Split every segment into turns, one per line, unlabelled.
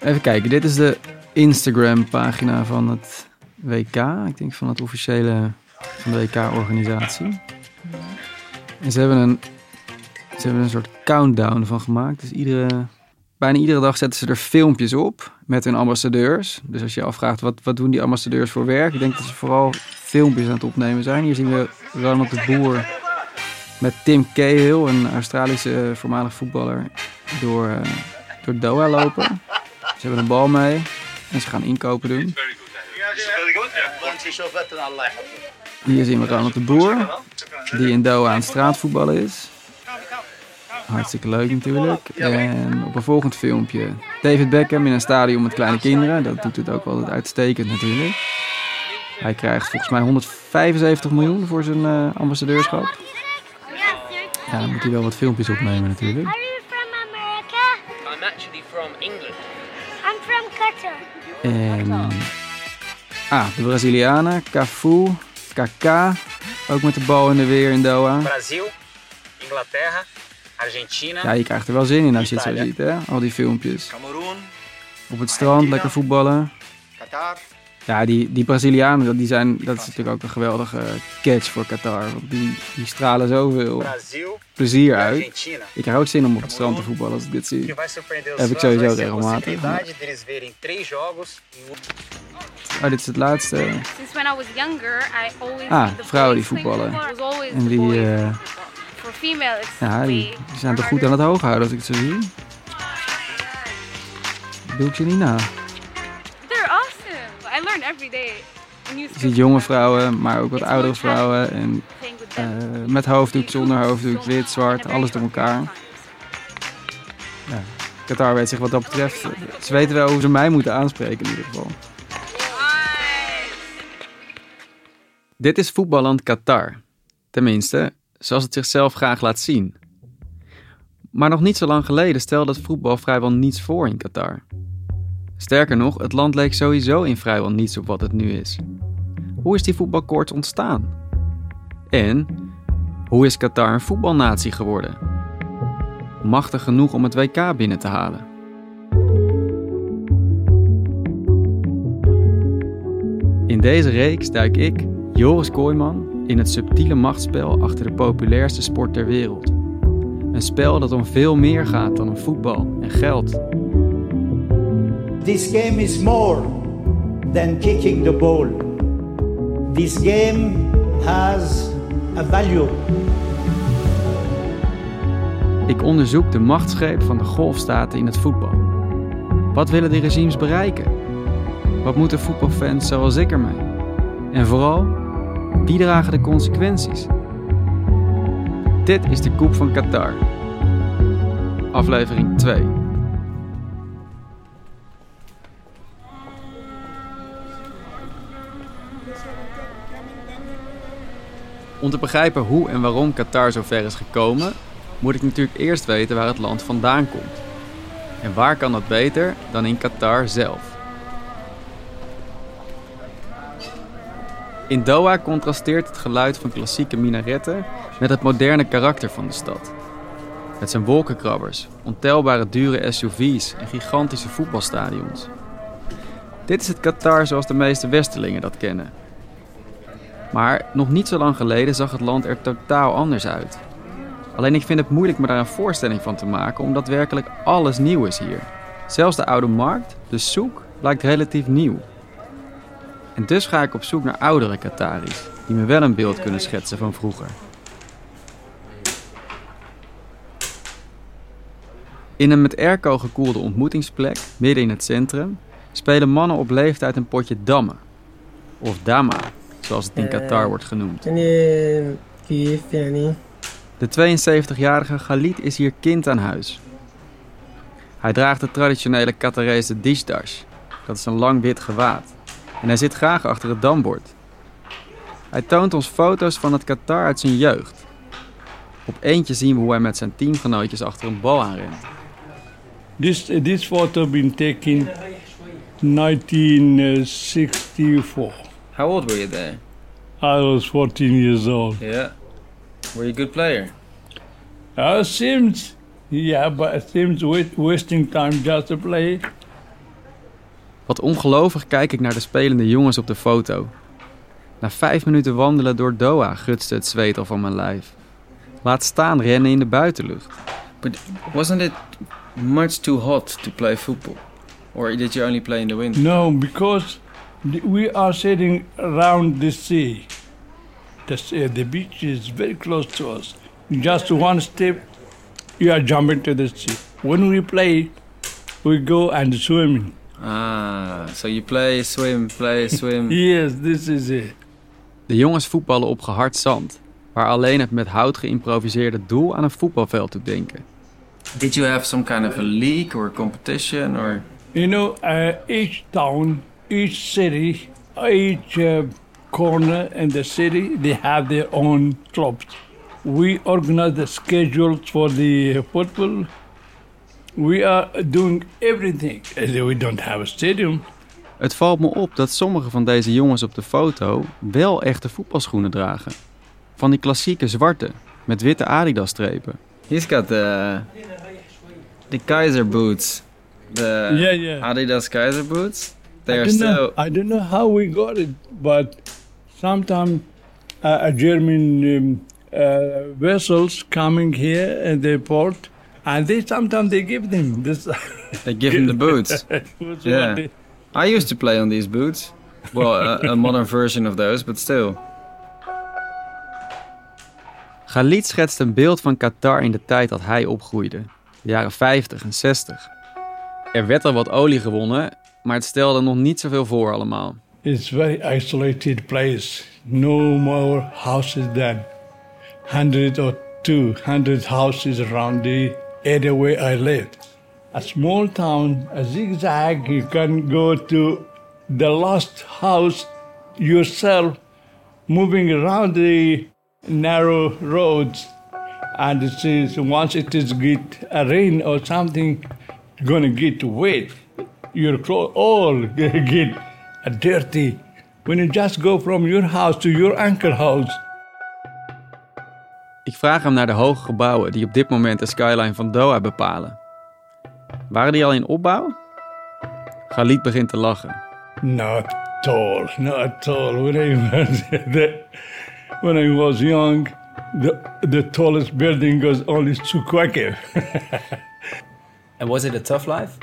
Even kijken, dit is de Instagram-pagina van het WK. Ik denk van het officiële van de WK-organisatie. En ze hebben, een, ze hebben een soort countdown van gemaakt. Dus iedere, bijna iedere dag zetten ze er filmpjes op met hun ambassadeurs. Dus als je je afvraagt, wat, wat doen die ambassadeurs voor werk? Ik denk dat ze vooral filmpjes aan het opnemen zijn. Hier zien we Ronald de Boer met Tim Cahill, een Australische voormalig voetballer, door, uh, door Doha lopen. Ze hebben een bal mee en ze gaan inkopen doen. Hier zien we Ronald de Boer, die in Doha aan het straatvoetballen is. Hartstikke leuk natuurlijk. En op een volgend filmpje David Beckham in een stadion met kleine kinderen. Dat doet het ook altijd uitstekend natuurlijk. Hij krijgt volgens mij 175 miljoen voor zijn uh, ambassadeurschap. Ja, dan moet hij wel wat filmpjes opnemen natuurlijk.
Are you from America?
I'm actually from England.
En ah, de Brazilianen, Cafu, Kaká, ook met de bal in de weer in Doha.
Brasil, Inglaterra, Argentina,
Ja, je krijgt er wel zin in als je het zo ziet, hè? Al die filmpjes.
Cameroen,
Op het strand, lekker voetballen.
Qatar.
Ja, die, die Brazilianen, die zijn, dat is natuurlijk ook een geweldige catch voor Qatar. Want die, die stralen zoveel
Brasil
plezier
e
uit.
Argentina.
Ik krijg ook zin om op het strand te voetballen als ik dit zie. Heb ik sowieso regelmatig,
em um
Oh, dit is het laatste. Ah, vrouwen die voetballen. En die, eh, ja, die, zijn toch goed aan het hoog houden als ik het zo zie. Doe ik je niet na.
Every day.
Je ziet jonge vrouwen, maar ook wat oudere vrouwen. En
them.
met hoofddoek, zonder hoofddoek, wit, zwart, alles door elkaar. Qatar weet zich wat dat betreft. Ze weten wel hoe ze mij moeten aanspreken in ieder geval. Dit is voetballand Qatar. Tenminste, zoals het zichzelf graag laat zien. Maar nog niet zo lang geleden stelde het voetbal vrijwel niets voor in Qatar. Sterker nog, het land leek sowieso in vrijwel niets op wat het nu is. Hoe is die voetbalkoorts ontstaan? En hoe is Qatar een voetbalnatie geworden? Machtig genoeg om het WK binnen te halen? In deze reeks duik ik, Joris Kooijman, in het subtiele machtsspel achter de populairste sport ter wereld. Een spel dat om veel meer gaat dan om voetbal en geld.
This game is more than kicking the ball. This game has a value.
Ik onderzoek de machtsgreep van de golfstaten in het voetbal. Wat willen die regimes bereiken? Wat moeten voetbalfans zoals ik ermee? En vooral, wie dragen de consequenties? Dit is de Koep van Qatar. Aflevering 2. Om te begrijpen hoe en waarom Qatar zo ver is gekomen, moet ik natuurlijk eerst weten waar het land vandaan komt. En waar kan dat beter dan in Qatar zelf? In Doha contrasteert het geluid van klassieke minaretten met het moderne karakter van de stad. Met zijn wolkenkrabbers, ontelbare dure SUV's en gigantische voetbalstadions. Dit is het Qatar zoals de meeste Westerlingen dat kennen. Maar nog niet zo lang geleden zag het land er totaal anders uit. Alleen ik vind het moeilijk me daar een voorstelling van te maken, omdat werkelijk alles nieuw is hier. Zelfs de oude markt, de soek, lijkt relatief nieuw. En dus ga ik op zoek naar oudere Qataris, die me wel een beeld kunnen schetsen van vroeger. In een met airco gekoelde ontmoetingsplek, midden in het centrum, spelen mannen op leeftijd een potje dammen. Of dama, zoals het in Qatar wordt genoemd. De 72-jarige Khalid is hier kind aan huis. Hij draagt de traditionele Qatarese dishdash. Dat is een lang wit gewaad. En hij zit graag achter het dambord. Hij toont ons foto's van het Qatar uit zijn jeugd. Op eentje zien we hoe hij met zijn teamgenootjes achter een bal aanrent.
This this photo been taken 1964.
How old were you there?
I was 14 years old.
Yeah. Were you a good player?
Uh, seems yeah, but it seems wa- wasting time just to play.
Wat ongelovig kijk ik naar de spelende jongens op de foto. Na vijf minuten wandelen door Doha gutste het zweet al van mijn lijf. Laat staan rennen in de buitenlucht.
But wasn't it much too hot to play football? Or did you only play in the winter?
No, because we are sitting around the sea. The, sea, the beach is very close to us. Just one step, you are jumping to the sea. When we play, we go and swimming.
Ah, so you play, swim, play, swim.
Yes, this is it.
De jongens voetballen op gehard zand, waar alleen het met hout geïmproviseerde doel aan een voetbalveld doet denken.
Did you have some kind of a league or competition or?
You know, uh, each town, each city, each uh, corner in the city, they have their own clubs. We organize the schedules for the football. We are doing everything. And We don't have a stadium.
Het valt me op dat sommige van deze jongens op de foto wel echte voetbalschoenen dragen. Van die klassieke zwarte, met witte Adidas-strepen.
He's got the the Kaiser boots. The
Yeah, yeah.
Adidas Kaiser boots. They
I
are still.
know, I don't know how we got it, but sometimes uh, a German um, uh, vessels coming here in the port, and they sometimes they give them this.
They give him the boots. Yeah.
they-
I used to play on these boots. Well, a, a modern version of those, but still.
Khalid schetst een beeld van Qatar in de tijd dat hij opgroeide. De jaren 50 en 60. Er werd al wat olie gewonnen, maar het stelde nog niet zoveel voor allemaal.
It's very isolated place. No more houses than hundred or two hundred houses around the area where I lived. A small town, a zigzag, you can go to the last house yourself, moving around the narrow roads. And it says once it is get a rain or something, gonna get wet. Your clothes all get dirty. When you just go from your house to your uncle house,
Ik vraag hem naar de hoge gebouwen die op dit moment de skyline van Doha bepalen. Waren die al in opbouw? Khalid begint te lachen.
not tall, not tall. When I was the, when I was young, the the tallest building was only Sukwake.
And was it a tough life?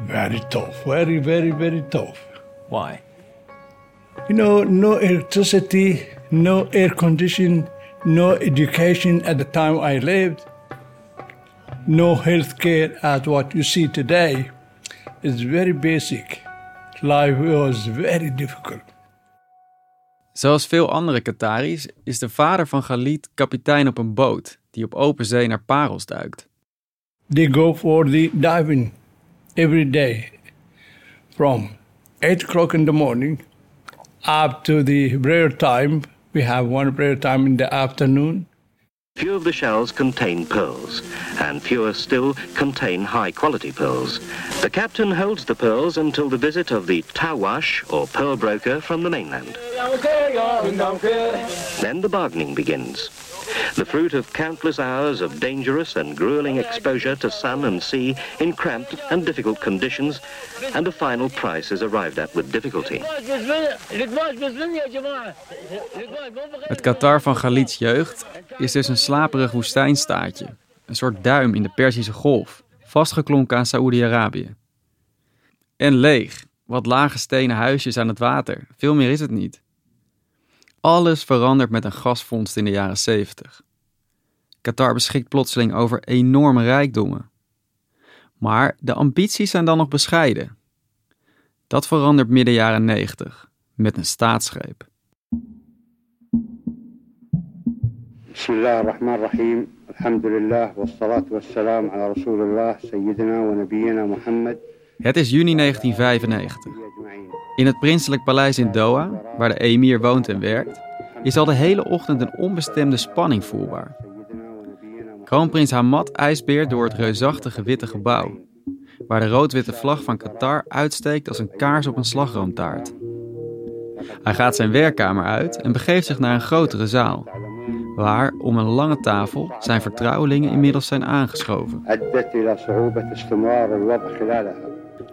Very tough, very, very, very tough.
Why?
You know, no electricity, no air condition, no education at the time I lived, no health care as what you see today. It's very basic. Life was very difficult.
Zoals veel andere Qataris is de vader van Khalid kapitein op een boot die op open zee naar parels duikt.
They go for the diving every day from 8 o'clock in the morning up to the prayer time. We have one prayer time in the afternoon.
Few of the shells contain pearls, and fewer still contain high quality pearls. The captain holds the pearls until the visit of the tawash, or pearl broker, from the mainland. Then the bargaining begins. The fruit of countless hours of dangerous and grueling exposure to sun and sea in cramped and difficult conditions, and a final price is arrived at with difficulty.
Het Qatar van Khalid's jeugd is dus een slaperig woestijnstaatje. Een soort duim in de Perzische Golf, vastgeklonken aan Saoedi-Arabië. En leeg, wat lage stenen huisjes aan het water. Veel meer is het niet. Alles verandert met een gasvondst in de jaren 70. Qatar beschikt plotseling over enorme rijkdommen. Maar de ambities zijn dan nog bescheiden. Dat verandert midden jaren 90 met een staatsgreep.
Bismillah ar-Rahman ar-Rahim. Alhamdulillah, wassalatu wassalam ala Rasulullah, Sayyidina wa Nabiyyina Muhammad.
Het is juni 1995. In het prinselijk paleis in Doha, waar de emir woont en werkt, is al de hele ochtend een onbestemde spanning voelbaar. Kroonprins Hamad ijsbeert door het reusachtige witte gebouw, waar de rood-witte vlag van Qatar uitsteekt als een kaars op een slagroomtaart. Hij gaat zijn werkkamer uit en begeeft zich naar een grotere zaal, waar om een lange tafel zijn vertrouwelingen inmiddels zijn aangeschoven.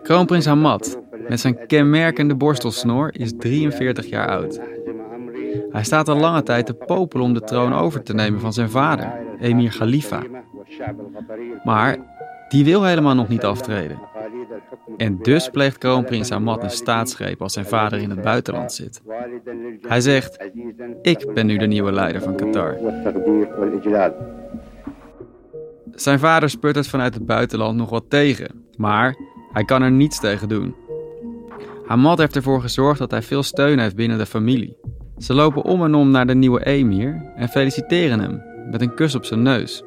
Kroonprins Hamad, met zijn kenmerkende borstelsnor, is 43 jaar oud. Hij staat al lange tijd te popelen om de troon over te nemen van zijn vader, emir Khalifa. Maar die wil helemaal nog niet aftreden. En dus pleegt kroonprins Hamad een staatsgreep als zijn vader in het buitenland zit. Hij zegt, ik ben nu de nieuwe leider van Qatar. Zijn vader speurt het vanuit het buitenland nog wat tegen, maar hij kan er niets tegen doen. Hamad heeft ervoor gezorgd dat hij veel steun heeft binnen de familie. Ze lopen om en om naar de nieuwe emir en feliciteren hem met een kus op zijn neus.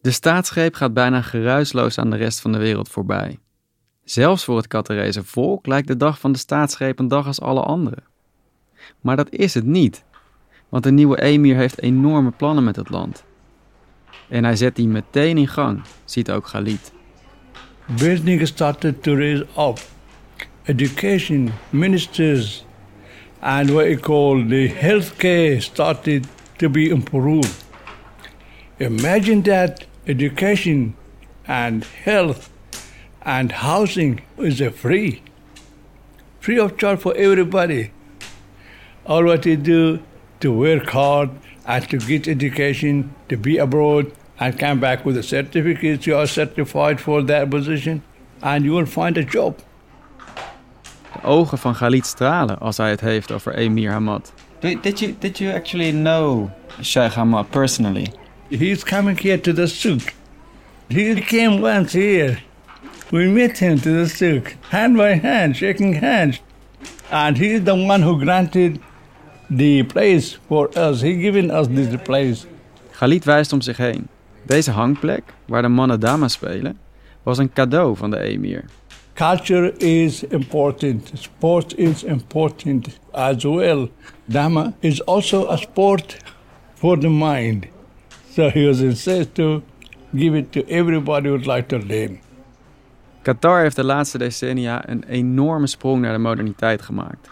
De staatsgreep gaat bijna geruisloos aan de rest van de wereld voorbij. Zelfs voor het Qatarese volk lijkt de dag van de staatsgreep een dag als alle andere. Maar dat is het niet, want de nieuwe emir heeft enorme plannen met het land. En hij zet die meteen in gang, ziet ook Khalid.
Business started to raise up. Education, ministers, and what you call the healthcare started to be improved. Imagine that education and health and housing is free, free of charge for everybody. All what you do to work hard and to get education, to be abroad and come back with a certificate, you are certified for that position and you will find a job.
De ogen van Khalid stralen als hij het heeft over Emir Hamad.
Did you, did you actually know Sheikh Hamad personally?
He's coming here to the souk. He came once here. We met him to the souk, hand by hand, shaking hands. And he's the one who granted the place for us. He given us this place.
Khalid wijst om zich heen. Deze hangplek, waar de mannen dama spelen, was een cadeau van de emir.
Culture is important. Sport is important as well. Dama is also a sport for the mind. So he was insisted to give it to everybody who would like to learn.
Qatar heeft de laatste decennia een enorme sprong naar de moderniteit gemaakt.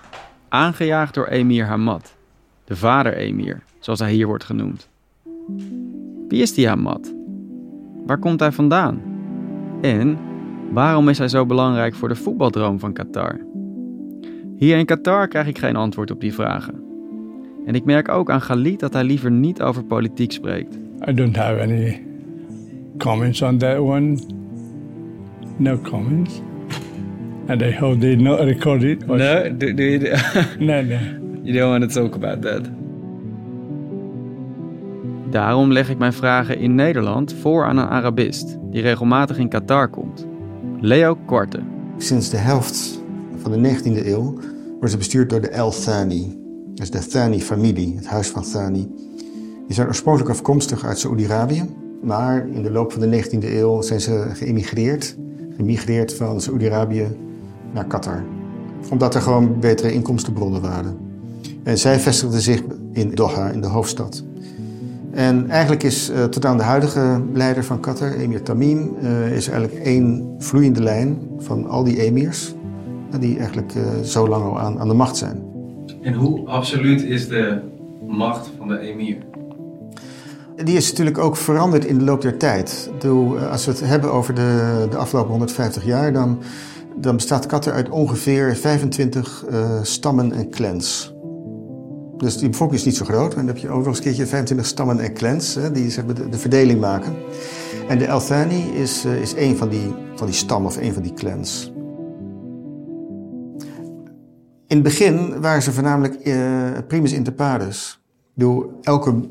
Aangejaagd door emir Hamad, de vader-emir, zoals hij hier wordt genoemd. Wie is die Hamad? Waar komt hij vandaan? En waarom is hij zo belangrijk voor de voetbaldroom van Qatar? Hier in Qatar krijg ik geen antwoord op die vragen. En ik merk ook aan Khalid dat hij liever niet over politiek spreekt.
I don't have any comments on that one. No comments. And I hope they not record it.
No, do, do you,
no, no.
you don't want to talk about that.
Daarom leg ik mijn vragen in Nederland voor aan een Arabist die regelmatig in Qatar komt. Leo Korte.
Sinds de helft van de 19e eeuw wordt ze bestuurd door de El Thani. Dus de Thani-familie, het huis van Thani. Die zijn oorspronkelijk afkomstig uit Saoedi-Arabië. Maar in de loop van de 19e eeuw zijn ze geëmigreerd. Gemigreerd van Saoedi-Arabië naar Qatar. Omdat er gewoon betere inkomstenbronnen waren. En zij vestigden zich in Doha, in de hoofdstad. En eigenlijk is uh, tot aan de huidige leider van Qatar, emir Tamim, uh, is eigenlijk één vloeiende lijn van al die emirs. Die eigenlijk uh, zo lang al aan, aan de macht zijn.
En hoe absoluut is de macht van de emir?
Die is natuurlijk ook veranderd in de loop der tijd. Eh, als we het hebben over de, de afgelopen 150 jaar, dan, dan bestaat Qatar uit ongeveer 25 uh, stammen en clans. Dus die bevolking is niet zo groot. En dan heb je ook nog eens een keertje 25 stammen en clans hè, die zeg maar, de, de, verdeling maken. En de El Thani is, uh, is een van die, van die stammen of een van die clans. In het begin waren ze voornamelijk uh, primus inter pares. Elke,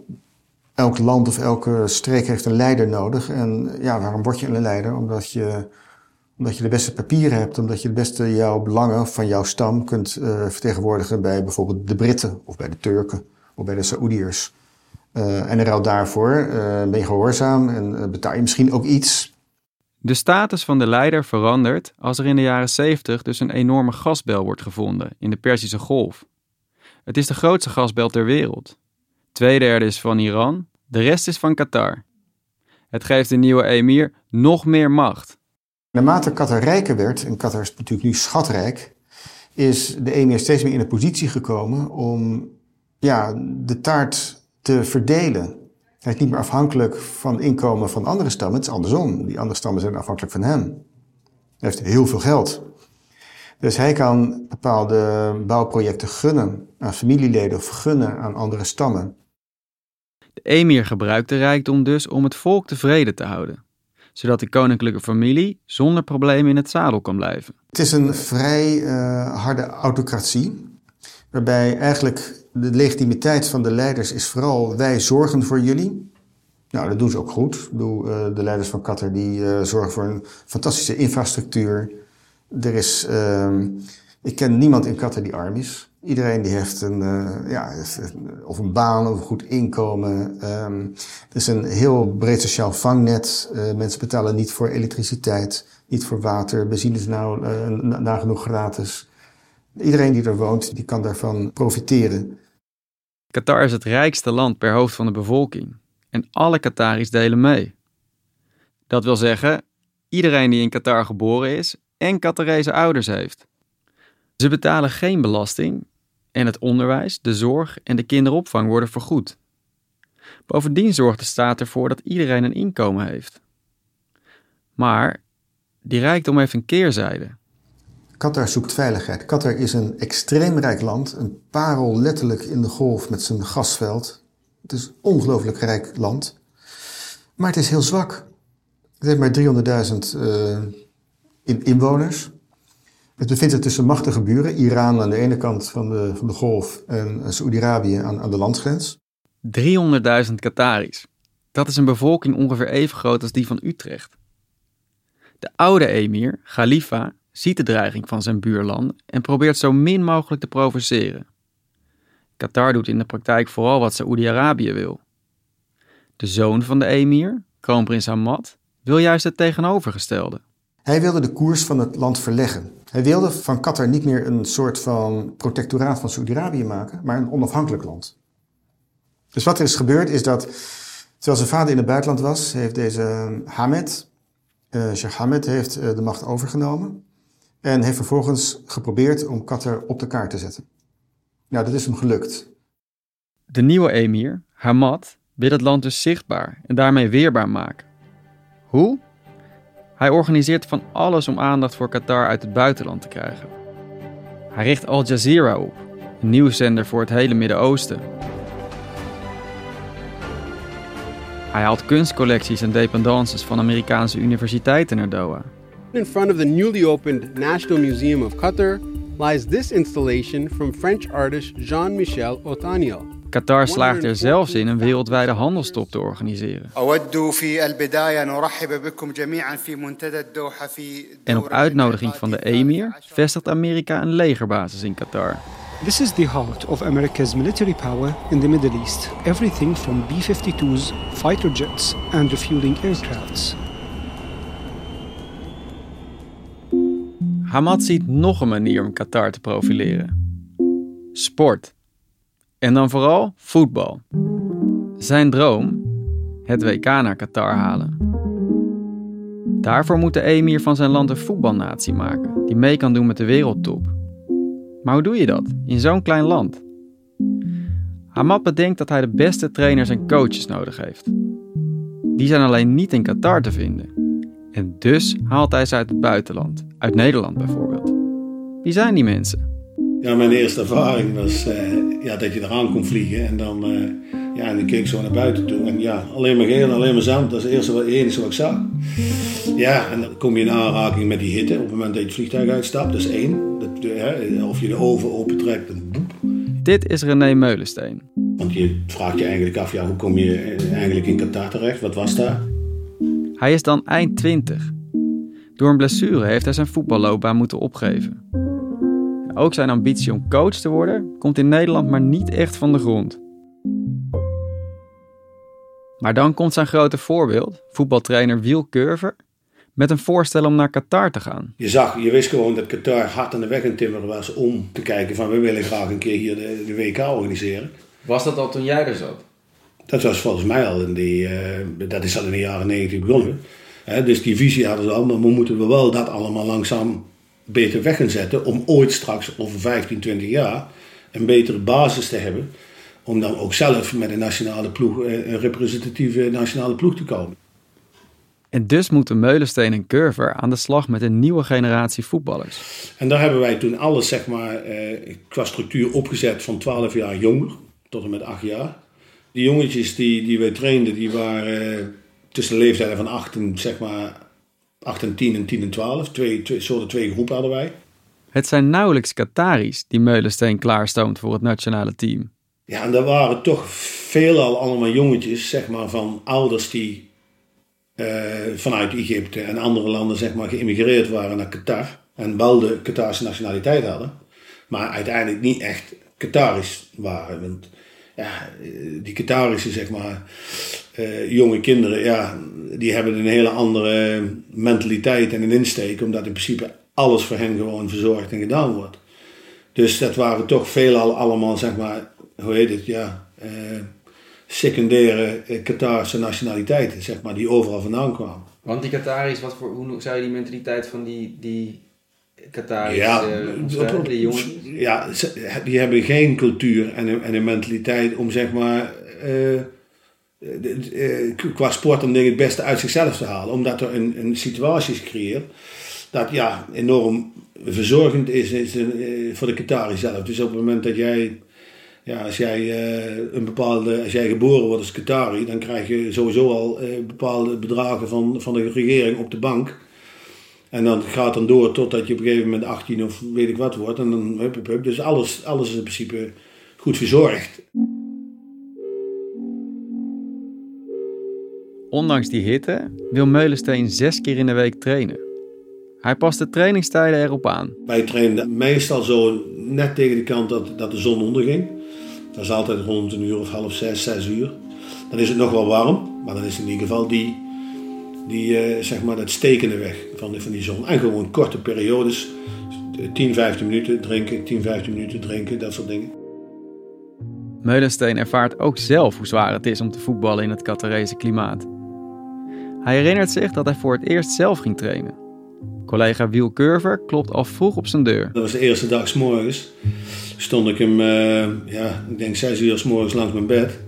elk land of elke streek heeft een leider nodig. En ja, waarom word je een leider? Omdat je, omdat je de beste papieren hebt, omdat je de beste jouw belangen van jouw stam kunt uh, vertegenwoordigen bij bijvoorbeeld de Britten of bij de Turken of bij de Saoediërs. Uh, en in ruil daarvoor ben je gehoorzaam en betaal je misschien ook iets.
De status van de leider verandert als er in de jaren 70 dus een enorme gasbel wordt gevonden in de Perzische Golf. Het is de grootste gasbel ter wereld. Twee derde is van Iran, de rest is van Qatar. Het geeft de nieuwe emir nog meer macht.
Naarmate Qatar rijker werd, en Qatar is natuurlijk nu schatrijk, is de emir steeds meer in de positie gekomen om ja, de taart te verdelen. Hij is niet meer afhankelijk van inkomen van andere stammen. Het is andersom. Die andere stammen zijn afhankelijk van hem. Hij heeft heel veel geld. Dus hij kan bepaalde bouwprojecten gunnen aan familieleden of gunnen aan andere stammen.
De emir gebruikt de rijkdom dus om het volk tevreden te houden, zodat de koninklijke familie zonder problemen in het zadel kan blijven.
Het is een vrij uh, harde autocratie, waarbij eigenlijk de legitimiteit van de leiders is vooral wij zorgen voor jullie. Nou, dat doen ze ook goed. Uh, de leiders van Qatar die uh, zorgen voor een fantastische infrastructuur. Er is, uh, ik ken niemand in Qatar die arm is. Iedereen die heeft een, uh, ja, of een baan of een goed inkomen. Um, er is een heel breed sociaal vangnet. mensen betalen niet voor elektriciteit, niet voor water. Benzine is nou nagenoeg gratis. Iedereen die er woont, die kan daarvan profiteren.
Qatar is het rijkste land per hoofd van de bevolking en alle Qataris delen mee. Dat wil zeggen, iedereen die in Qatar geboren is en Qatarese ouders heeft. Ze betalen geen belasting en het onderwijs, de zorg en de kinderopvang worden vergoed. Bovendien zorgt de staat ervoor dat iedereen een inkomen heeft. Maar die rijkdom heeft een keerzijde.
Qatar zoekt veiligheid. Qatar is een extreem rijk land, een parel letterlijk in de golf met zijn gasveld. Het is een ongelooflijk rijk land. Maar het is heel zwak. Het heeft maar 300.000 uh, in inwoners. Het bevindt zich tussen machtige buren. Iran aan de ene kant van de, golf en Saoedi-Arabië aan, aan de landsgrens.
300.000 Qataris. Dat is een bevolking ongeveer even groot als die van Utrecht. De oude emir, Khalifa, ziet de dreiging van zijn buurland en probeert zo min mogelijk te provoceren. Qatar doet in de praktijk vooral wat Saoedi-Arabië wil. De zoon van de emir, kroonprins Hamad, wil juist het tegenovergestelde.
Hij wilde de koers van het land verleggen. Hij wilde van Qatar niet meer een soort van protectoraat van Saoedi-Arabië maken, maar een onafhankelijk land. Dus wat er is gebeurd is dat, terwijl zijn vader in het buitenland was, heeft deze Hamed, uh, Sheikh Hamed, heeft uh, de macht overgenomen. En heeft vervolgens geprobeerd om Qatar op de kaart te zetten. Nou, dat is hem gelukt.
De nieuwe emir, Hamad, wil het land dus zichtbaar en daarmee weerbaar maken. Hoe? Hij organiseert van alles om aandacht voor Qatar uit het buitenland te krijgen. Hij richt Al Jazeera op, een nieuwszender voor het hele Midden-Oosten. Hij haalt kunstcollecties en dependances van Amerikaanse universiteiten naar Doha.
In front of the newly opened National Museum of Qatar lies this installation from French artist Jean-Michel Otaniel.
Qatar slaagt er zelfs in een wereldwijde handelstop te organiseren. En op uitnodiging van de emir vestigt Amerika een legerbasis in Qatar.
This is the heart of America's military power in the Middle East. Everything from B-52s, fighter jets and refueling aircrafts.
Hamad ziet nog een manier om Qatar te profileren. Sport. En dan vooral voetbal. Zijn droom? Het WK naar Qatar halen. Daarvoor moet de emir van zijn land een voetbalnatie maken die mee kan doen met de wereldtop. Maar hoe doe je dat in zo'n klein land? Hamad bedenkt dat hij de beste trainers en coaches nodig heeft. Die zijn alleen niet in Qatar te vinden. En dus haalt hij ze uit het buitenland, uit Nederland bijvoorbeeld. Wie zijn die mensen?
Ja, mijn eerste ervaring was eh, ja, dat je eraan kon vliegen en dan, eh, ja, en dan keek ik zo naar buiten toe. En ja, alleen maar geel, alleen maar zand, dat is het eerste wat, het enige wat ik zag. Ja, en dan kom je in aanraking met die hitte op het moment dat je het vliegtuig uitstapt, dat is één. Dat, hè, of je de oven opentrekt, dan boep.
Dit is René Meulensteen.
Want je vraagt je eigenlijk af, ja, hoe kom je eh, eigenlijk in Qatar terecht? Wat was daar?
Hij is dan eind 20. Door een blessure heeft hij zijn voetballoopbaan moeten opgeven. Ook zijn ambitie om coach te worden komt in Nederland maar niet echt van de grond. Maar dan komt zijn grote voorbeeld, voetbaltrainer Wiel Curver, met een voorstel om naar Qatar te gaan.
Je zag, je wist gewoon dat Qatar hard aan de weg in timmeren was om te kijken van we willen graag een keer hier de, de WK organiseren.
Was dat al toen jij er zat?
Dat was volgens mij al in die, uh, dat is al in de jaren 90 begonnen. He, dus die visie hadden ze al, maar we moeten we wel dat allemaal langzaam beter weg gaan zetten om ooit straks over 15, 20 jaar een betere basis te hebben. Om dan ook zelf met een nationale ploeg, een representatieve nationale ploeg te komen.
En dus moeten Meulensteen en Curver aan de slag met een nieuwe generatie voetballers.
En daar hebben wij toen alles zeg maar, eh, qua structuur opgezet van 12 jaar jonger tot en met 8 jaar. Die jongetjes die, die wij trainden, die waren eh, tussen de leeftijden van 8 en, zeg maar, 8 en 10 en 10 en 12. Twee, twee, soorten twee groepen hadden wij.
Het zijn nauwelijks Qataris die Meulensteen klaarstoomt voor het nationale team.
Ja, en daar waren toch veelal allemaal jongetjes zeg maar, van ouders die uh, vanuit Egypte en andere landen zeg maar, geïmmigreerd waren naar Qatar. En wel de Qatarse nationaliteit hadden. Maar uiteindelijk niet echt Qataris waren. Want ja, die Qatarische zeg maar, uh, jonge kinderen, ja, die hebben een hele andere mentaliteit en een insteek. Omdat in principe alles voor hen gewoon verzorgd en gedaan wordt. Dus dat waren toch veelal allemaal, zeg maar, hoe heet het, ja... Uh, secundaire Qatarse nationaliteiten, zeg maar, die overal vandaan kwamen.
Want die Qataris, wat voor, hoe zou je die mentaliteit van die, die Qataris
ja,
uh, die jongens?
Ja, die hebben geen cultuur en een, en een mentaliteit om, zeg maar, uh, qua sport om dingen het beste uit zichzelf te halen. Omdat er een, een situatie is gecreëerd dat ja, enorm verzorgend is, is voor de Qataris zelf. Dus op het moment dat jij ja, als jij een bepaalde, als jij geboren wordt als Qatari, dan krijg je sowieso al bepaalde bedragen van, van de regering op de bank. En dan gaat dan door totdat je op een gegeven moment 18 of weet ik wat wordt. En dan hup, hup. Dus alles, alles is in principe goed verzorgd.
Ondanks die hitte wil Meulensteen zes keer in de week trainen. Hij past de trainingstijden erop aan.
Wij trainden meestal zo net tegen de kant dat, dat de zon onderging. Dat is altijd rond een uur of half zes, zes uur. Dan is het nog wel warm, maar dan is in ieder geval die, die uh, zeg maar dat stekende weg van, van die zon. En gewoon korte periodes, 10, 15 minuten drinken, 10, 15 minuten drinken, dat soort dingen.
Meulensteen ervaart ook zelf hoe zwaar het is om te voetballen in het Qatarese klimaat. Hij herinnert zich dat hij voor het eerst zelf ging trainen. Collega Wiel Curver klopt al vroeg op zijn deur.
Dat was de eerste dag s morgens. Stond ik hem, uh, ja, ik denk zes uur s morgens langs mijn bed.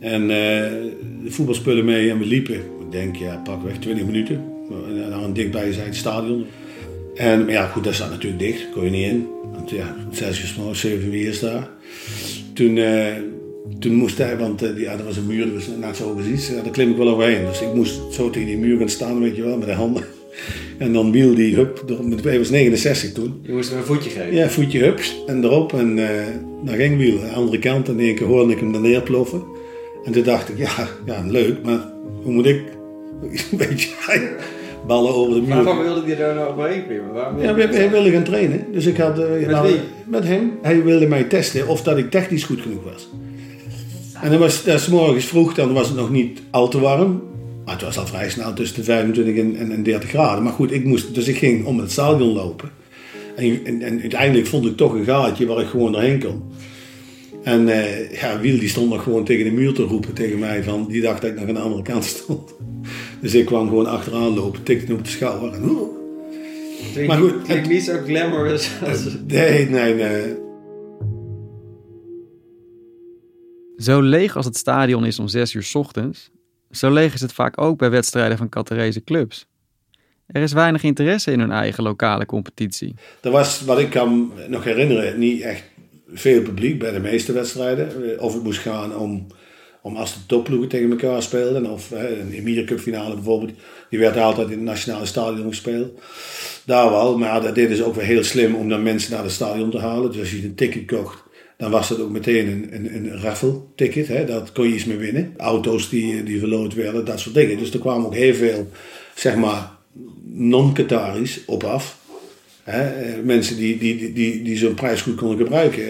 En uh, de voetbalspullen mee en we liepen. Ik denk, ja, pak weg 20 minuten. En dan dichtbij zijn het stadion. En ja, goed, dat staat natuurlijk dicht. Kon je niet in. Want ja, zes uur s morgens, zeven uur is daar. Toen, toen moest hij, want ja, er was een muur, was net zo precies. daar klim ik wel overheen. Dus ik moest zo tegen die muur gaan staan, weet je wel, met de handen. En dan wiel die, hup, hij was 69 toen.
Je moest hem een voetje geven?
Ja, voetje hup en erop. En uh, dan ging wiel. Aan de andere kant, en in één keer hoorde ik hem er neerploffen. En toen dacht ik, ja, ja leuk, maar hoe moet ik, een beetje, ballen over de muur.
Waarom wilde hij daar nou overheen klimmen?
Ja, hij wilde gaan trainen. Dus ik had... Uh,
met
nou,
wie?
Met hem. Hij wilde mij testen of dat ik technisch goed genoeg was. En dan was het morgens vroeg, dan was het nog niet al te warm. Maar het was al vrij snel tussen de 25 en, en 30 graden. Maar goed, ik moest, dus ik ging om het stadion lopen. En, en, en uiteindelijk vond ik toch een gaatje waar ik gewoon doorheen kon. En uh, ja, Wiel die stond nog gewoon tegen de muur te roepen tegen mij van, die dacht dat ik nog aan de andere kant stond. Dus ik kwam gewoon achteraan lopen, tikte op de schouder en...
Klinkt, maar goed, klinkt niet zo glamorous als...
Nee, nee, nee.
Zo leeg als het stadion is om 6 uur ochtends, zo leeg is het vaak ook bij wedstrijden van Qatarese clubs. Er is weinig interesse in hun eigen lokale competitie.
Er was, wat ik kan nog herinneren, niet echt veel publiek bij de meeste wedstrijden. Of het moest gaan om, om als de topploegen tegen elkaar speelden. Of een Emir Cup finale bijvoorbeeld. Die werd altijd in het nationale stadion gespeeld. Daar wel, maar dat deden ze ook weer heel slim om dan mensen naar het stadion te halen. Dus als je een ticket kocht, dan was dat ook meteen een, een, een raffle ticket. Hè? Dat kon je iets mee winnen. Auto's die, die verloot werden, dat soort dingen. Dus er kwamen ook heel veel, zeg maar, non-Qataris op af. Hè? Mensen die, die, die, die, die zo'n prijs goed konden gebruiken,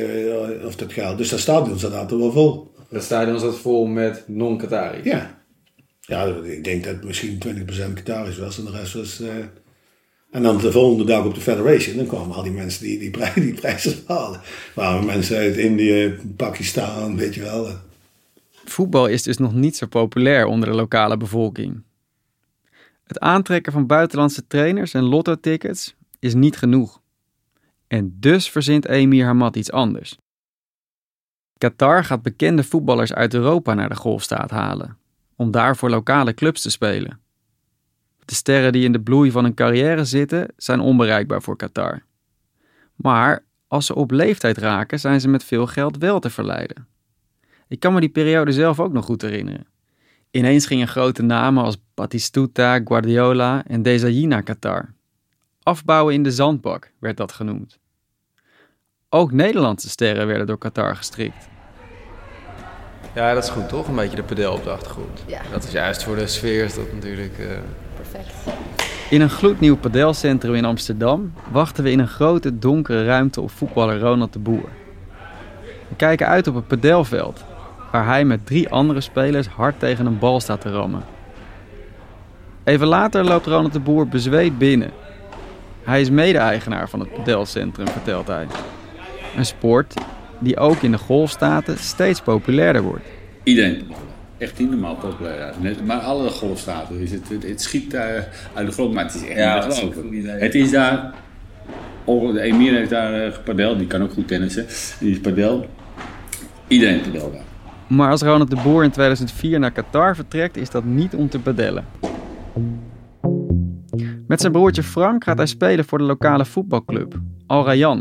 eh, of dat geld. Dus dat stadion zat altijd wel vol.
Het stadion zat vol met non-Qataris.
Ja. Ja, ik denk dat misschien 20% Qataris was en de rest was... eh, En dan de volgende dag op de Federation, dan kwamen al die mensen die die, die prijzen halen. waren mensen uit Indië, Pakistan, weet je wel.
Voetbal is dus nog niet zo populair onder de lokale bevolking. Het aantrekken van buitenlandse trainers en lotto-tickets is niet genoeg. En dus verzint Emir Hamad iets anders. Qatar gaat bekende voetballers uit Europa naar de golfstaat halen, om daar voor lokale clubs te spelen. De sterren die in de bloei van hun carrière zitten, zijn onbereikbaar voor Qatar. Maar als ze op leeftijd raken, zijn ze met veel geld wel te verleiden. Ik kan me die periode zelf ook nog goed herinneren. Ineens gingen grote namen als Batistuta, Guardiola en Desailly naar Qatar. Afbouwen in de zandbak werd dat genoemd. Ook Nederlandse sterren werden door Qatar gestrikt.
Ja, dat is goed toch? Een beetje de pedel op de achtergrond.
Ja.
Dat is juist voor de sfeer is dat natuurlijk... eh,
Perfect.
In een gloednieuw padelcentrum in Amsterdam wachten we in een grote donkere ruimte op voetballer Ronald de Boer. We kijken uit op het padelveld, waar hij met drie andere spelers hard tegen een bal staat te rammen. Even later loopt Ronald de Boer bezweet binnen. Hij is mede-eigenaar van het padelcentrum, vertelt hij. Een sport die ook in de golfstaten steeds populairder wordt.
Iedereen. Echt niet normaal populair. Net- Maar alle golfstaten. Is het, het, het schiet eh, uit de grond, maar het is echt
Ja,
niet te. Het is daar... Oh, de Emir heeft daar uh, padel, die kan ook goed tennissen. Die is padel. Iedereen padel daar.
Maar als Ronald de Boer in 2004 naar Qatar vertrekt, is dat niet om te padellen. Met zijn broertje Frank gaat hij spelen voor de lokale voetbalclub, Al Rayyan.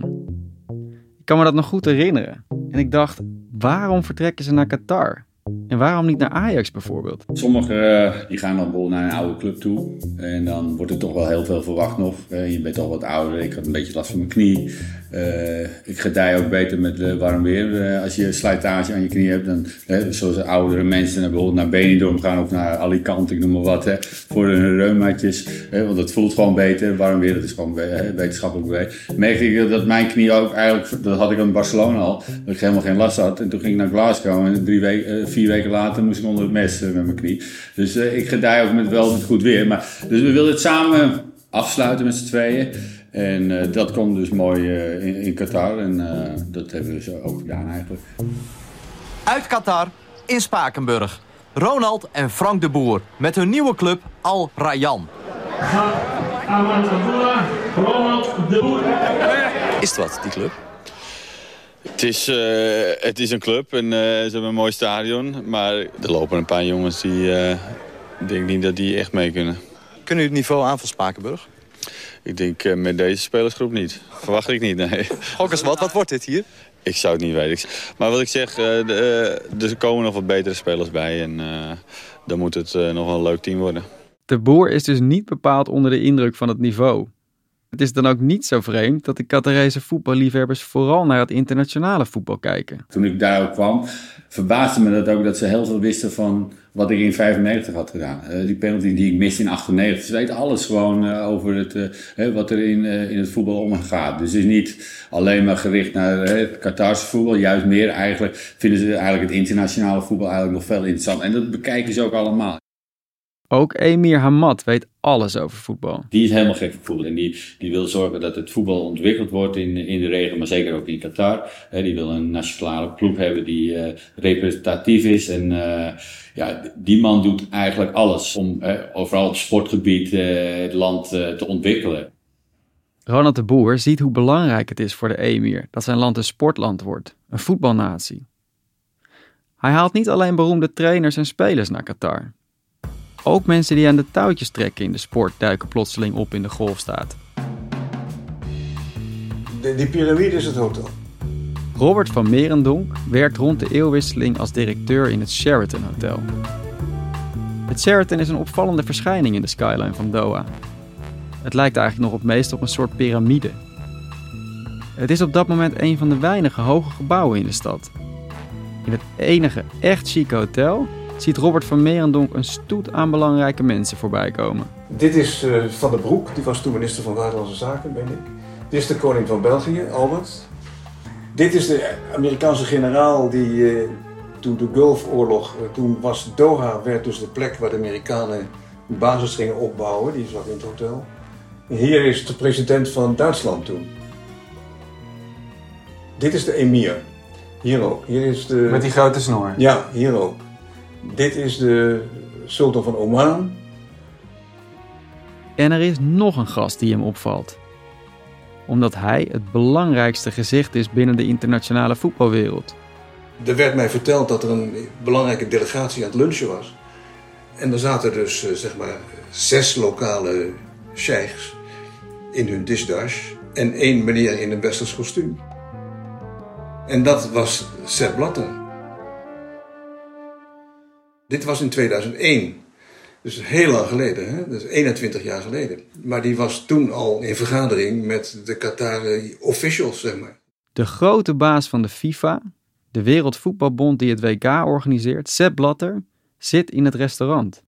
Ik kan me dat nog goed herinneren. En ik dacht, waarom vertrekken ze naar Qatar? En waarom niet naar Ajax bijvoorbeeld?
Sommigen eh, die gaan dan bijvoorbeeld naar een oude club toe. En dan wordt er toch wel heel veel verwacht nog. Eh, je bent al wat ouder. Ik had een beetje last van mijn knie. Eh, ik gedij ook beter met warm weer. Als je slijtage aan je knie hebt, dan zoals oudere mensen bijvoorbeeld naar Benidorm gaan of naar Alicante, ik noem maar wat, hè, voor hun reumaatjes. want dat voelt gewoon beter. Warm weer, dat is gewoon wetenschappelijk bewezen. Merkte ik dat mijn knie ook eigenlijk, dat had ik in Barcelona al, dat ik helemaal geen last had. En toen ging ik naar Glasgow en drie weken, vier weken later moest ik onder het mes eh, met mijn knie. Dus eh, ik gedij ook met wel met goed weer. Maar, dus we wilden het samen afsluiten met z'n tweeën. En eh, dat komt dus mooi in, in Qatar. En eh, dat hebben we zo ook gedaan eigenlijk.
Uit Qatar, in Spakenburg. Ronald en Frank de Boer met hun nieuwe club Al Rayyan. Is het wat, die club?
Het is, eh, het is een club en eh, ze hebben een mooi stadion. Maar er lopen een paar jongens die... eh, denk niet dat die echt mee kunnen.
Kunnen u het niveau aan van Spakenburg?
Ik denk eh, met deze spelersgroep niet. Verwacht ik niet, nee.
Gok eens wat, wat wordt dit hier?
Ik zou het niet weten. Maar wat ik zeg, de, er komen nog wat betere spelers bij. En eh, dan moet het eh, nog wel een leuk team worden.
De Boer is dus niet bepaald onder de indruk van het niveau. Het is dan ook niet zo vreemd dat de Qatarese voetballiefhebbers vooral naar het internationale voetbal kijken.
Toen ik daar kwam, verbaasde me dat ook dat ze heel veel wisten van wat ik in 95 had gedaan. Eh, die penalty die ik miste in 98. Ze weten alles gewoon eh, over het, eh, hè, wat er in, in het voetbal omgaat. Dus het is niet alleen maar gericht naar het Qatarse voetbal. Juist meer eigenlijk vinden ze eigenlijk het internationale voetbal eigenlijk nog veel interessant. En dat bekijken ze ook allemaal.
Ook Emir Hamad weet alles over voetbal.
Die is helemaal gek van voetbal. En die, die wil zorgen dat het voetbal ontwikkeld wordt in, in de regio, maar zeker ook in Qatar. Hè, die wil een nationale ploeg hebben die eh, representatief is. En eh, ja, die man doet eigenlijk alles om overal op sportgebied eh, het land te ontwikkelen.
Ronald de Boer ziet hoe belangrijk het is voor de emir dat zijn land een sportland wordt, een voetbalnatie. Hij haalt niet alleen beroemde trainers en spelers naar Qatar. Ook mensen die aan de touwtjes trekken in de sport duiken plotseling op in de golfstaat.
De, die piramide is het hotel.
Robert van Merendonk werkt rond de eeuwwisseling als directeur in het Sheraton Hotel. Het Sheraton is een opvallende verschijning in de skyline van Doha. Het lijkt eigenlijk nog het meest op een soort piramide. Het is op dat moment een van de weinige hoge gebouwen in de stad. In het enige echt chique hotel ziet Robert van Merendonk een stoet aan belangrijke mensen voorbij komen.
Dit is uh, Van der Broek, die was toen minister van Buitenlandse Zaken, ben ik. Dit is de koning van België, Albert. Dit is de Amerikaanse generaal die uh, toen de Gulfoorlog, uh, toen was Doha, werd dus de plek waar de Amerikanen een basis gingen opbouwen. Die zat in het hotel. En hier is de president van Duitsland toen. Dit is de emir. Hier ook. Hier is de...
Met die grote snor?
Ja, hier ook. Dit is de sultan van Oman.
En er is nog een gast die hem opvalt. Omdat hij het belangrijkste gezicht is binnen de internationale voetbalwereld.
Er werd mij verteld dat er een belangrijke delegatie aan het lunchen was. En er zaten dus eh, zeg maar zes lokale sheiks in hun disdash en één meneer in een westers kostuum. En dat was Sepp Blatter. Dit was in 2001. Dus heel lang geleden, hè? dus 21 jaar geleden. Maar die was toen al in vergadering met de Qatari officials, zeg maar.
De grote baas van de FIFA, de Wereldvoetbalbond die het WK organiseert, Sepp Blatter, zit in het restaurant.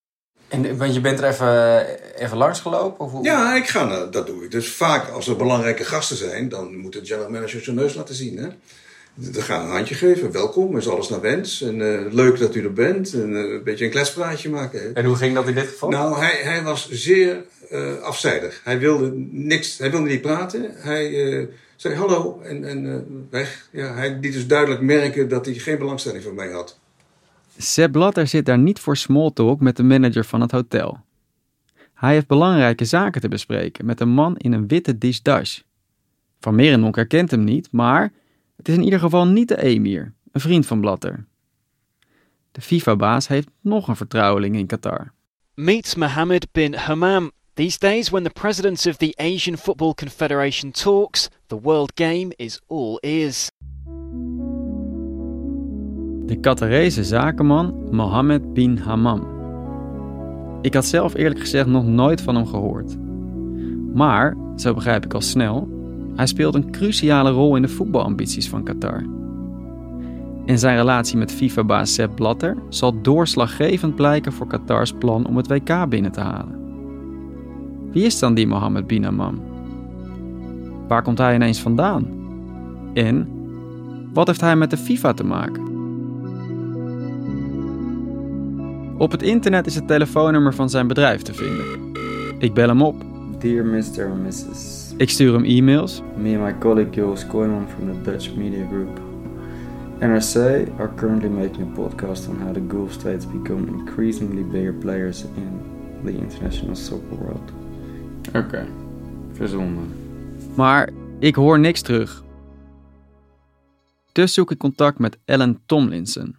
En, want je bent er even, even langs gelopen? Of hoe?
Ja, ik ga, naar- dat doe ik. Dus vaak als er belangrijke gasten zijn, dan moet de general manager zijn neus laten zien. Hè? Dan gaan we een handje geven. Welkom, is alles naar wens. En eh, leuk dat u er bent. En eh, een beetje een kletspraatje maken.
En hoe ging dat in dit geval?
Nou, hij, hij was zeer eh, afzijdig. Hij wilde niks, hij wilde niet praten. Hij eh, zei hallo en, en eh, weg. Ja, hij liet dus duidelijk merken dat hij geen belangstelling voor mij had.
Sepp Blatter zit daar niet voor small talk met de manager van het hotel. Hij heeft belangrijke zaken te bespreken met een man in een witte disdash. Van Merenonk herkent hem niet, maar het is in ieder geval niet de emir, een vriend van Blatter. De FIFA-baas heeft nog een vertrouweling in Qatar.
Meet Mohammed bin Hammam. These days, when the presidents of the Asian Football Confederation talks, the world game is all ears.
De Qatarese zakenman Mohammed bin Hammam. Ik had zelf eerlijk gezegd nog nooit van hem gehoord. Maar, zo begrijp ik al snel, hij speelt een cruciale rol in de voetbalambities van Qatar. En zijn relatie met FIFA-baas Sepp Blatter zal doorslaggevend blijken voor Qatars plan om het WK binnen te halen. Wie is dan die Mohammed bin Hammam? Waar komt hij ineens vandaan? En wat heeft hij met de FIFA te maken? Op het internet is het telefoonnummer van zijn bedrijf te vinden. Ik bel hem op.
Dear Mr. Mrs.
Ik stuur hem e-mails.
Me and my colleague Joost Kooijman from the Dutch Media Group. NRC are currently making a podcast on how the Gulf states become increasingly bigger players in the international soccer world.
Oké.
Verzonnen.
Maar ik hoor niks terug. Dus zoek ik contact met Alan Tomlinson.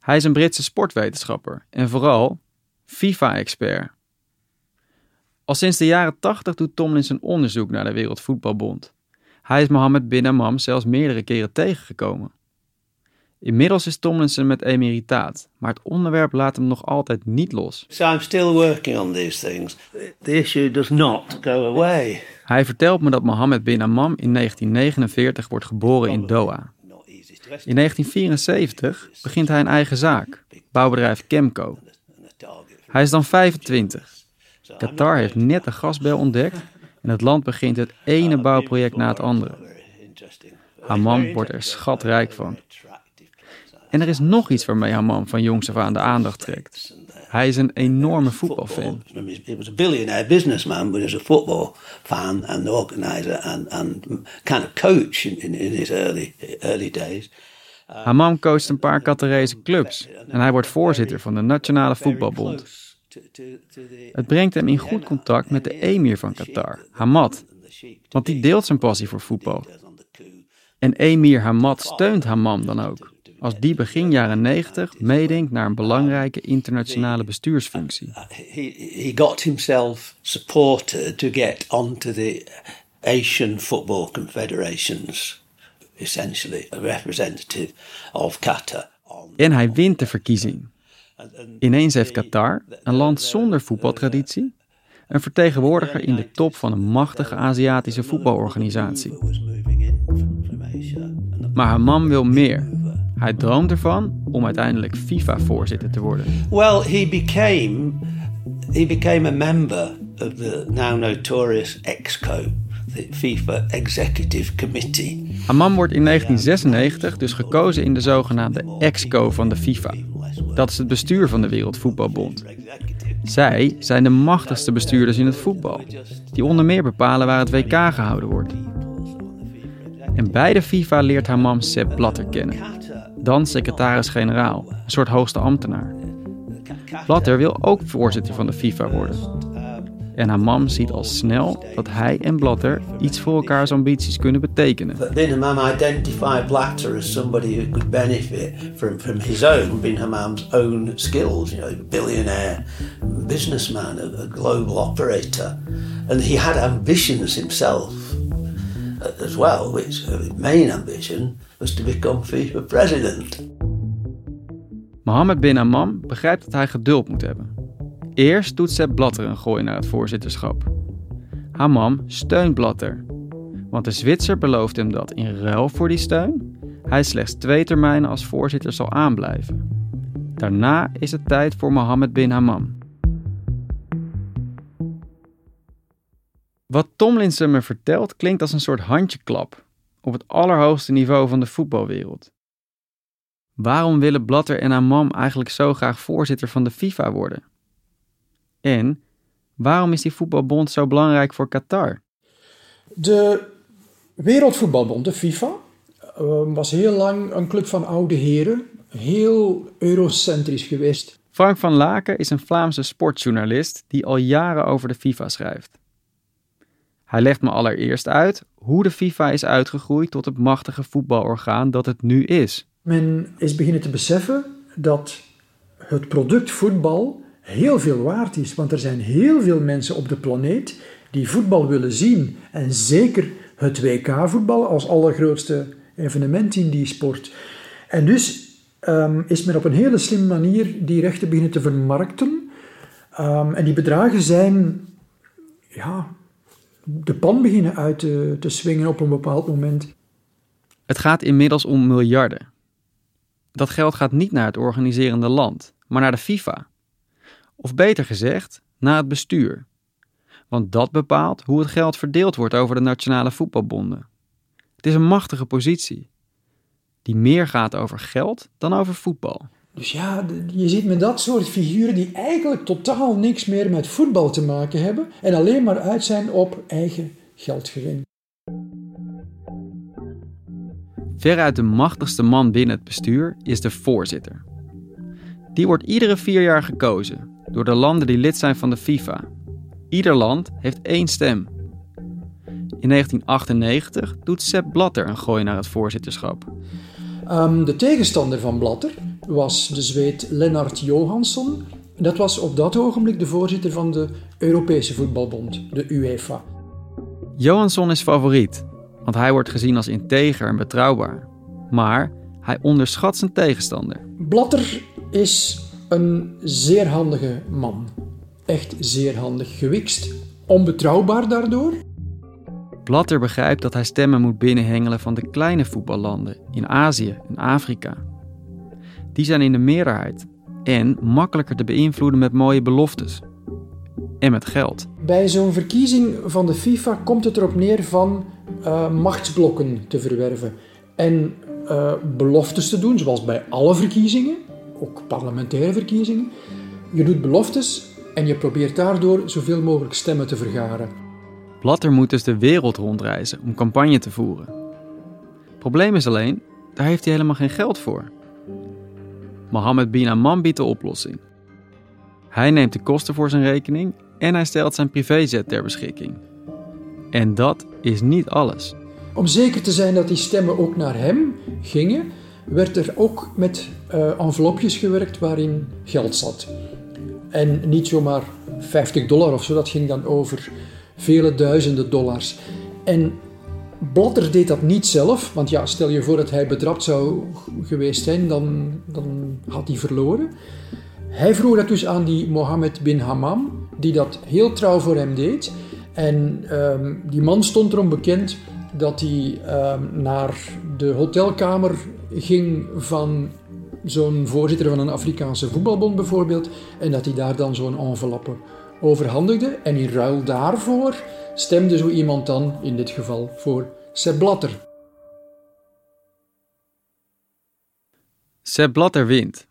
Hij is een Britse sportwetenschapper en vooral FIFA-expert. Al sinds de jaren 80 doet Tomlinson onderzoek naar de Wereldvoetbalbond. Hij is Mohammed bin Hammam zelfs meerdere keren tegengekomen. Inmiddels is Tomlinson met emeritaat, maar het onderwerp laat hem nog altijd niet los.
So I'm still working on these things. The issue does not go away.
Hij vertelt me dat Mohammed bin Hammam in 1949 wordt geboren in Doha. In 1974 begint hij een eigen zaak, bouwbedrijf Chemco. Hij is dan 25. Qatar heeft net de gasbel ontdekt en het land begint het ene bouwproject na het andere. Hammam wordt er schatrijk van. En er is nog iets waarmee Hammam van jongs af aan de aandacht trekt. Hij is een enorme voetbalfan.
He was a billionaire businessman, but he was a football fan and organizer and, and kind of coach in, in, in his early, early days.
Hammam coacht een paar Qatarese clubs en hij wordt voorzitter van de Nationale Voetbalbond. Het brengt hem in goed contact met de emir van Qatar, Hamad, want die deelt zijn passie voor voetbal. En emir Hamad steunt Hammam dan ook. als die begin jaren 90 meedenkt naar een belangrijke internationale bestuursfunctie.
He, he got himself supported to get onto the Asian Football Confederations, essentially a representative of Qatar.
En hij wint de verkiezing. Ineens heeft Qatar, een land zonder voetbaltraditie, een vertegenwoordiger in de top van een machtige Aziatische voetbalorganisatie. Maar Hammam wil meer. Hij droomt ervan om uiteindelijk FIFA-voorzitter te worden.
Well, he became he became a member of the now notorious EXCO, the FIFA Executive Committee.
Wordt in 1996 dus gekozen in de zogenaamde EXCO van de FIFA. Dat is het bestuur van de Wereldvoetbalbond. Zij zijn de machtigste bestuurders in het voetbal, die onder meer bepalen waar het WK gehouden wordt. En bij de FIFA leert Hammam Sepp Blatter kennen, dan secretaris-generaal, een soort hoogste ambtenaar. Blatter wil ook voorzitter van de FIFA worden. En Hammam ziet al snel dat hij en Blatter iets voor elkaars ambities kunnen betekenen.
But Bin Hammam identified Blatter as somebody who could benefit from, from his own, Bin Hammam's own skills, you know, billionaire, businessman, a, a global operator. And he had ambitions himself uh, as well, which his main ambition was to become FIFA president.
Mohammed bin Hammam begrijpt dat hij geduld moet hebben. Eerst doet Sepp Blatter een gooi naar het voorzitterschap. Hammam steunt Blatter, want de Zwitser belooft hem dat in ruil voor die steun hij slechts twee termijnen als voorzitter zal aanblijven. Daarna is het tijd voor Mohammed bin Hammam. Wat Tomlinson me vertelt klinkt als een soort handjeklap op het allerhoogste niveau van de voetbalwereld. Waarom willen Blatter en Hammam eigenlijk zo graag voorzitter van de FIFA worden? En waarom is die voetbalbond zo belangrijk voor Qatar?
De Wereldvoetbalbond, de FIFA, eh, was heel lang een club van oude heren. Heel eurocentrisch geweest.
Frank van Laken is een Vlaamse sportjournalist die al jaren over de FIFA schrijft. Hij legt me allereerst uit hoe de FIFA is uitgegroeid tot het machtige voetbalorgaan dat het nu is.
Men is beginnen te beseffen dat het product voetbal heel veel waard is. Want er zijn heel veel mensen op de planeet die voetbal willen zien. En zeker het WK-voetbal als allergrootste evenement in die sport. En dus um, is men op een hele slimme manier die rechten beginnen te vermarkten. Um, en die bedragen zijn ja, de pan beginnen uit te, te swingen op een bepaald moment.
Het gaat inmiddels om miljarden. Dat geld gaat niet naar het organiserende land, maar naar de FIFA. Of beter gezegd, naar het bestuur. Want dat bepaalt hoe het geld verdeeld wordt over de nationale voetbalbonden. Het is een machtige positie, die meer gaat over geld dan over voetbal.
Dus ja, je ziet met dat soort figuren die eigenlijk totaal niks meer met voetbal te maken hebben en alleen maar uit zijn op eigen geldgewin.
Veruit de machtigste man binnen het bestuur is de voorzitter. Die wordt iedere vier jaar gekozen door de landen die lid zijn van de FIFA. Ieder land heeft één stem. In 1998 doet Sepp Blatter een gooi naar het voorzitterschap.
Um, de tegenstander van Blatter was de Zweed Lennart Johansson. Dat was op dat ogenblik de voorzitter van de Europese voetbalbond, de UEFA.
Johansson is favoriet, want hij wordt gezien als integer en betrouwbaar. Maar hij onderschat zijn tegenstander.
Blatter is een zeer handige man. Echt zeer handig gewikst. Onbetrouwbaar daardoor.
Blatter begrijpt dat hij stemmen moet binnenhengelen van de kleine voetballanden in Azië en Afrika. Die zijn in de meerderheid en makkelijker te beïnvloeden met mooie beloftes. En met geld.
Bij zo'n verkiezing van de FIFA komt het erop neer van uh, machtsblokken te verwerven. En uh, beloftes te doen, zoals bij alle verkiezingen ook parlementaire verkiezingen. Je doet beloftes en je probeert daardoor zoveel mogelijk stemmen te vergaren.
Blatter moet dus de wereld rondreizen om campagne te voeren. Probleem is alleen, daar heeft hij helemaal geen geld voor. Mohammed bin Amman biedt de oplossing. Hij neemt de kosten voor zijn rekening en hij stelt zijn privéjet ter beschikking. En dat is niet alles.
Om zeker te zijn dat die stemmen ook naar hem gingen, werd er ook met uh, envelopjes gewerkt waarin geld zat. En niet zomaar 50 dollar of zo, dat ging dan over vele duizenden dollars. En Blatter deed dat niet zelf, want ja, stel je voor dat hij betrapt zou geweest zijn, dan, dan had hij verloren. Hij vroeg dat dus aan die Mohammed bin Hammam, die dat heel trouw voor hem deed. En um, die man stond erom bekend dat hij um, naar de hotelkamer ging van zo'n voorzitter van een Afrikaanse voetbalbond bijvoorbeeld, en dat hij daar dan zo'n enveloppe overhandigde. En in ruil daarvoor stemde zo iemand dan, in dit geval, voor Sepp Blatter.
Sepp Blatter wint.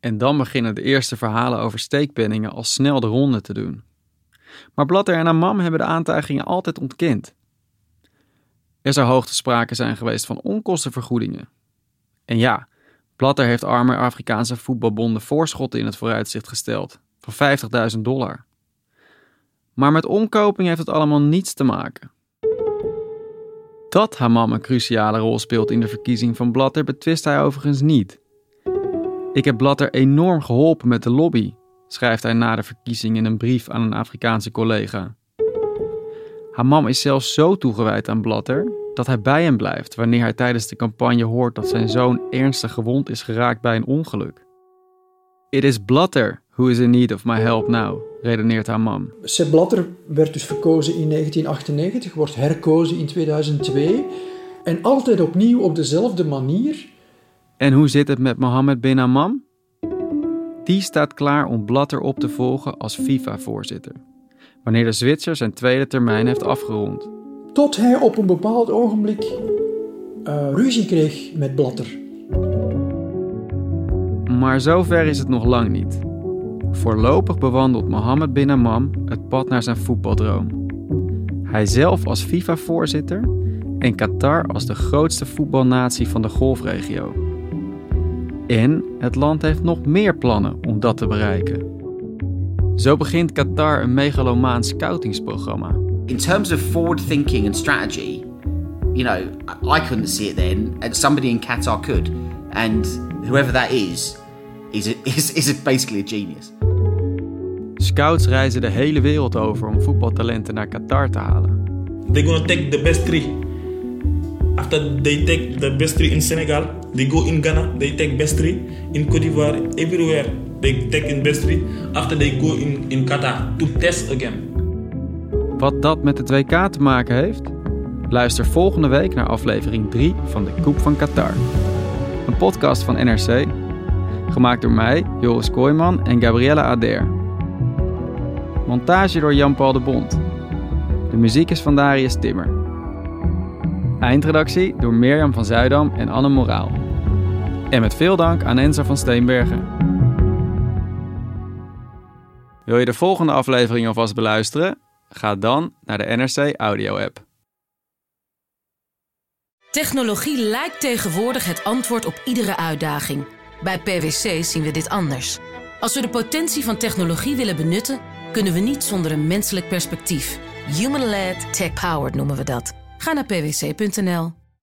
En dan beginnen de eerste verhalen over steekpenningen al snel de ronde te doen. Maar Blatter en Amam hebben de aantijgingen altijd ontkend. Er zou hoogte sprake zijn geweest van onkostenvergoedingen. En ja, Blatter heeft arme Afrikaanse voetbalbonden voorschotten in het vooruitzicht gesteld van 50.000 dollar. Maar met omkoping heeft het allemaal niets te maken. Dat Hamam een cruciale rol speelt in de verkiezing van Blatter betwist hij overigens niet. Ik heb Blatter enorm geholpen met de lobby, schrijft hij na de verkiezing in een brief aan een Afrikaanse collega. Hamam is zelfs zo toegewijd aan Blatter dat hij bij hem blijft wanneer hij tijdens de campagne hoort dat zijn zoon ernstig gewond is geraakt bij een ongeluk. It is Blatter who is in need of my help now, redeneert Hamam.
Sepp Blatter werd dus verkozen in 1998, wordt herkozen in 2002 en altijd opnieuw op dezelfde manier.
En hoe zit het met Mohammed bin Hammam? Die staat klaar om Blatter op te volgen als FIFA-voorzitter, wanneer de Zwitser zijn tweede termijn heeft afgerond.
Tot hij op een bepaald ogenblik uh, ruzie kreeg met Blatter.
Maar zover is het nog lang niet. Voorlopig bewandelt Mohammed bin Hammam het pad naar zijn voetbaldroom. Hij zelf als FIFA-voorzitter en Qatar als de grootste voetbalnatie van de golfregio. En het land heeft nog meer plannen om dat te bereiken. Zo begint Qatar een megalomaan scoutingsprogramma.
In terms of forward thinking and strategy, you know, I couldn't see it then, and somebody in Qatar could. And whoever that is, is, a, is, is basically a genius.
Scouts reizen de hele wereld over om voetbaltalenten naar Qatar te halen.
They're gonna take the best three. After they take the best three in Senegal, they go in Ghana, they take best three. In Cote d'Ivoire, everywhere they take in best three. After they go in, Qatar to test again.
Wat dat met het WK te maken heeft? Luister volgende week naar aflevering 3 van de Koep van Qatar. Een podcast van NRC, gemaakt door mij, Joris Kooijman en Gabriella Ader. Montage door Jan-Paul de Bond. De muziek is van Darius Timmer. Eindredactie door Mirjam van Zuidam en Anne Moraal. En met veel dank aan Enzo van Steenbergen. Wil je de volgende aflevering alvast beluisteren? Ga dan naar de NRC Audio app.
Technologie lijkt tegenwoordig het antwoord op iedere uitdaging. Bij PwC zien we dit anders. Als we de potentie van technologie willen benutten, kunnen we niet zonder een menselijk perspectief. Human-led, tech-powered noemen we dat. Ga naar pwc.nl.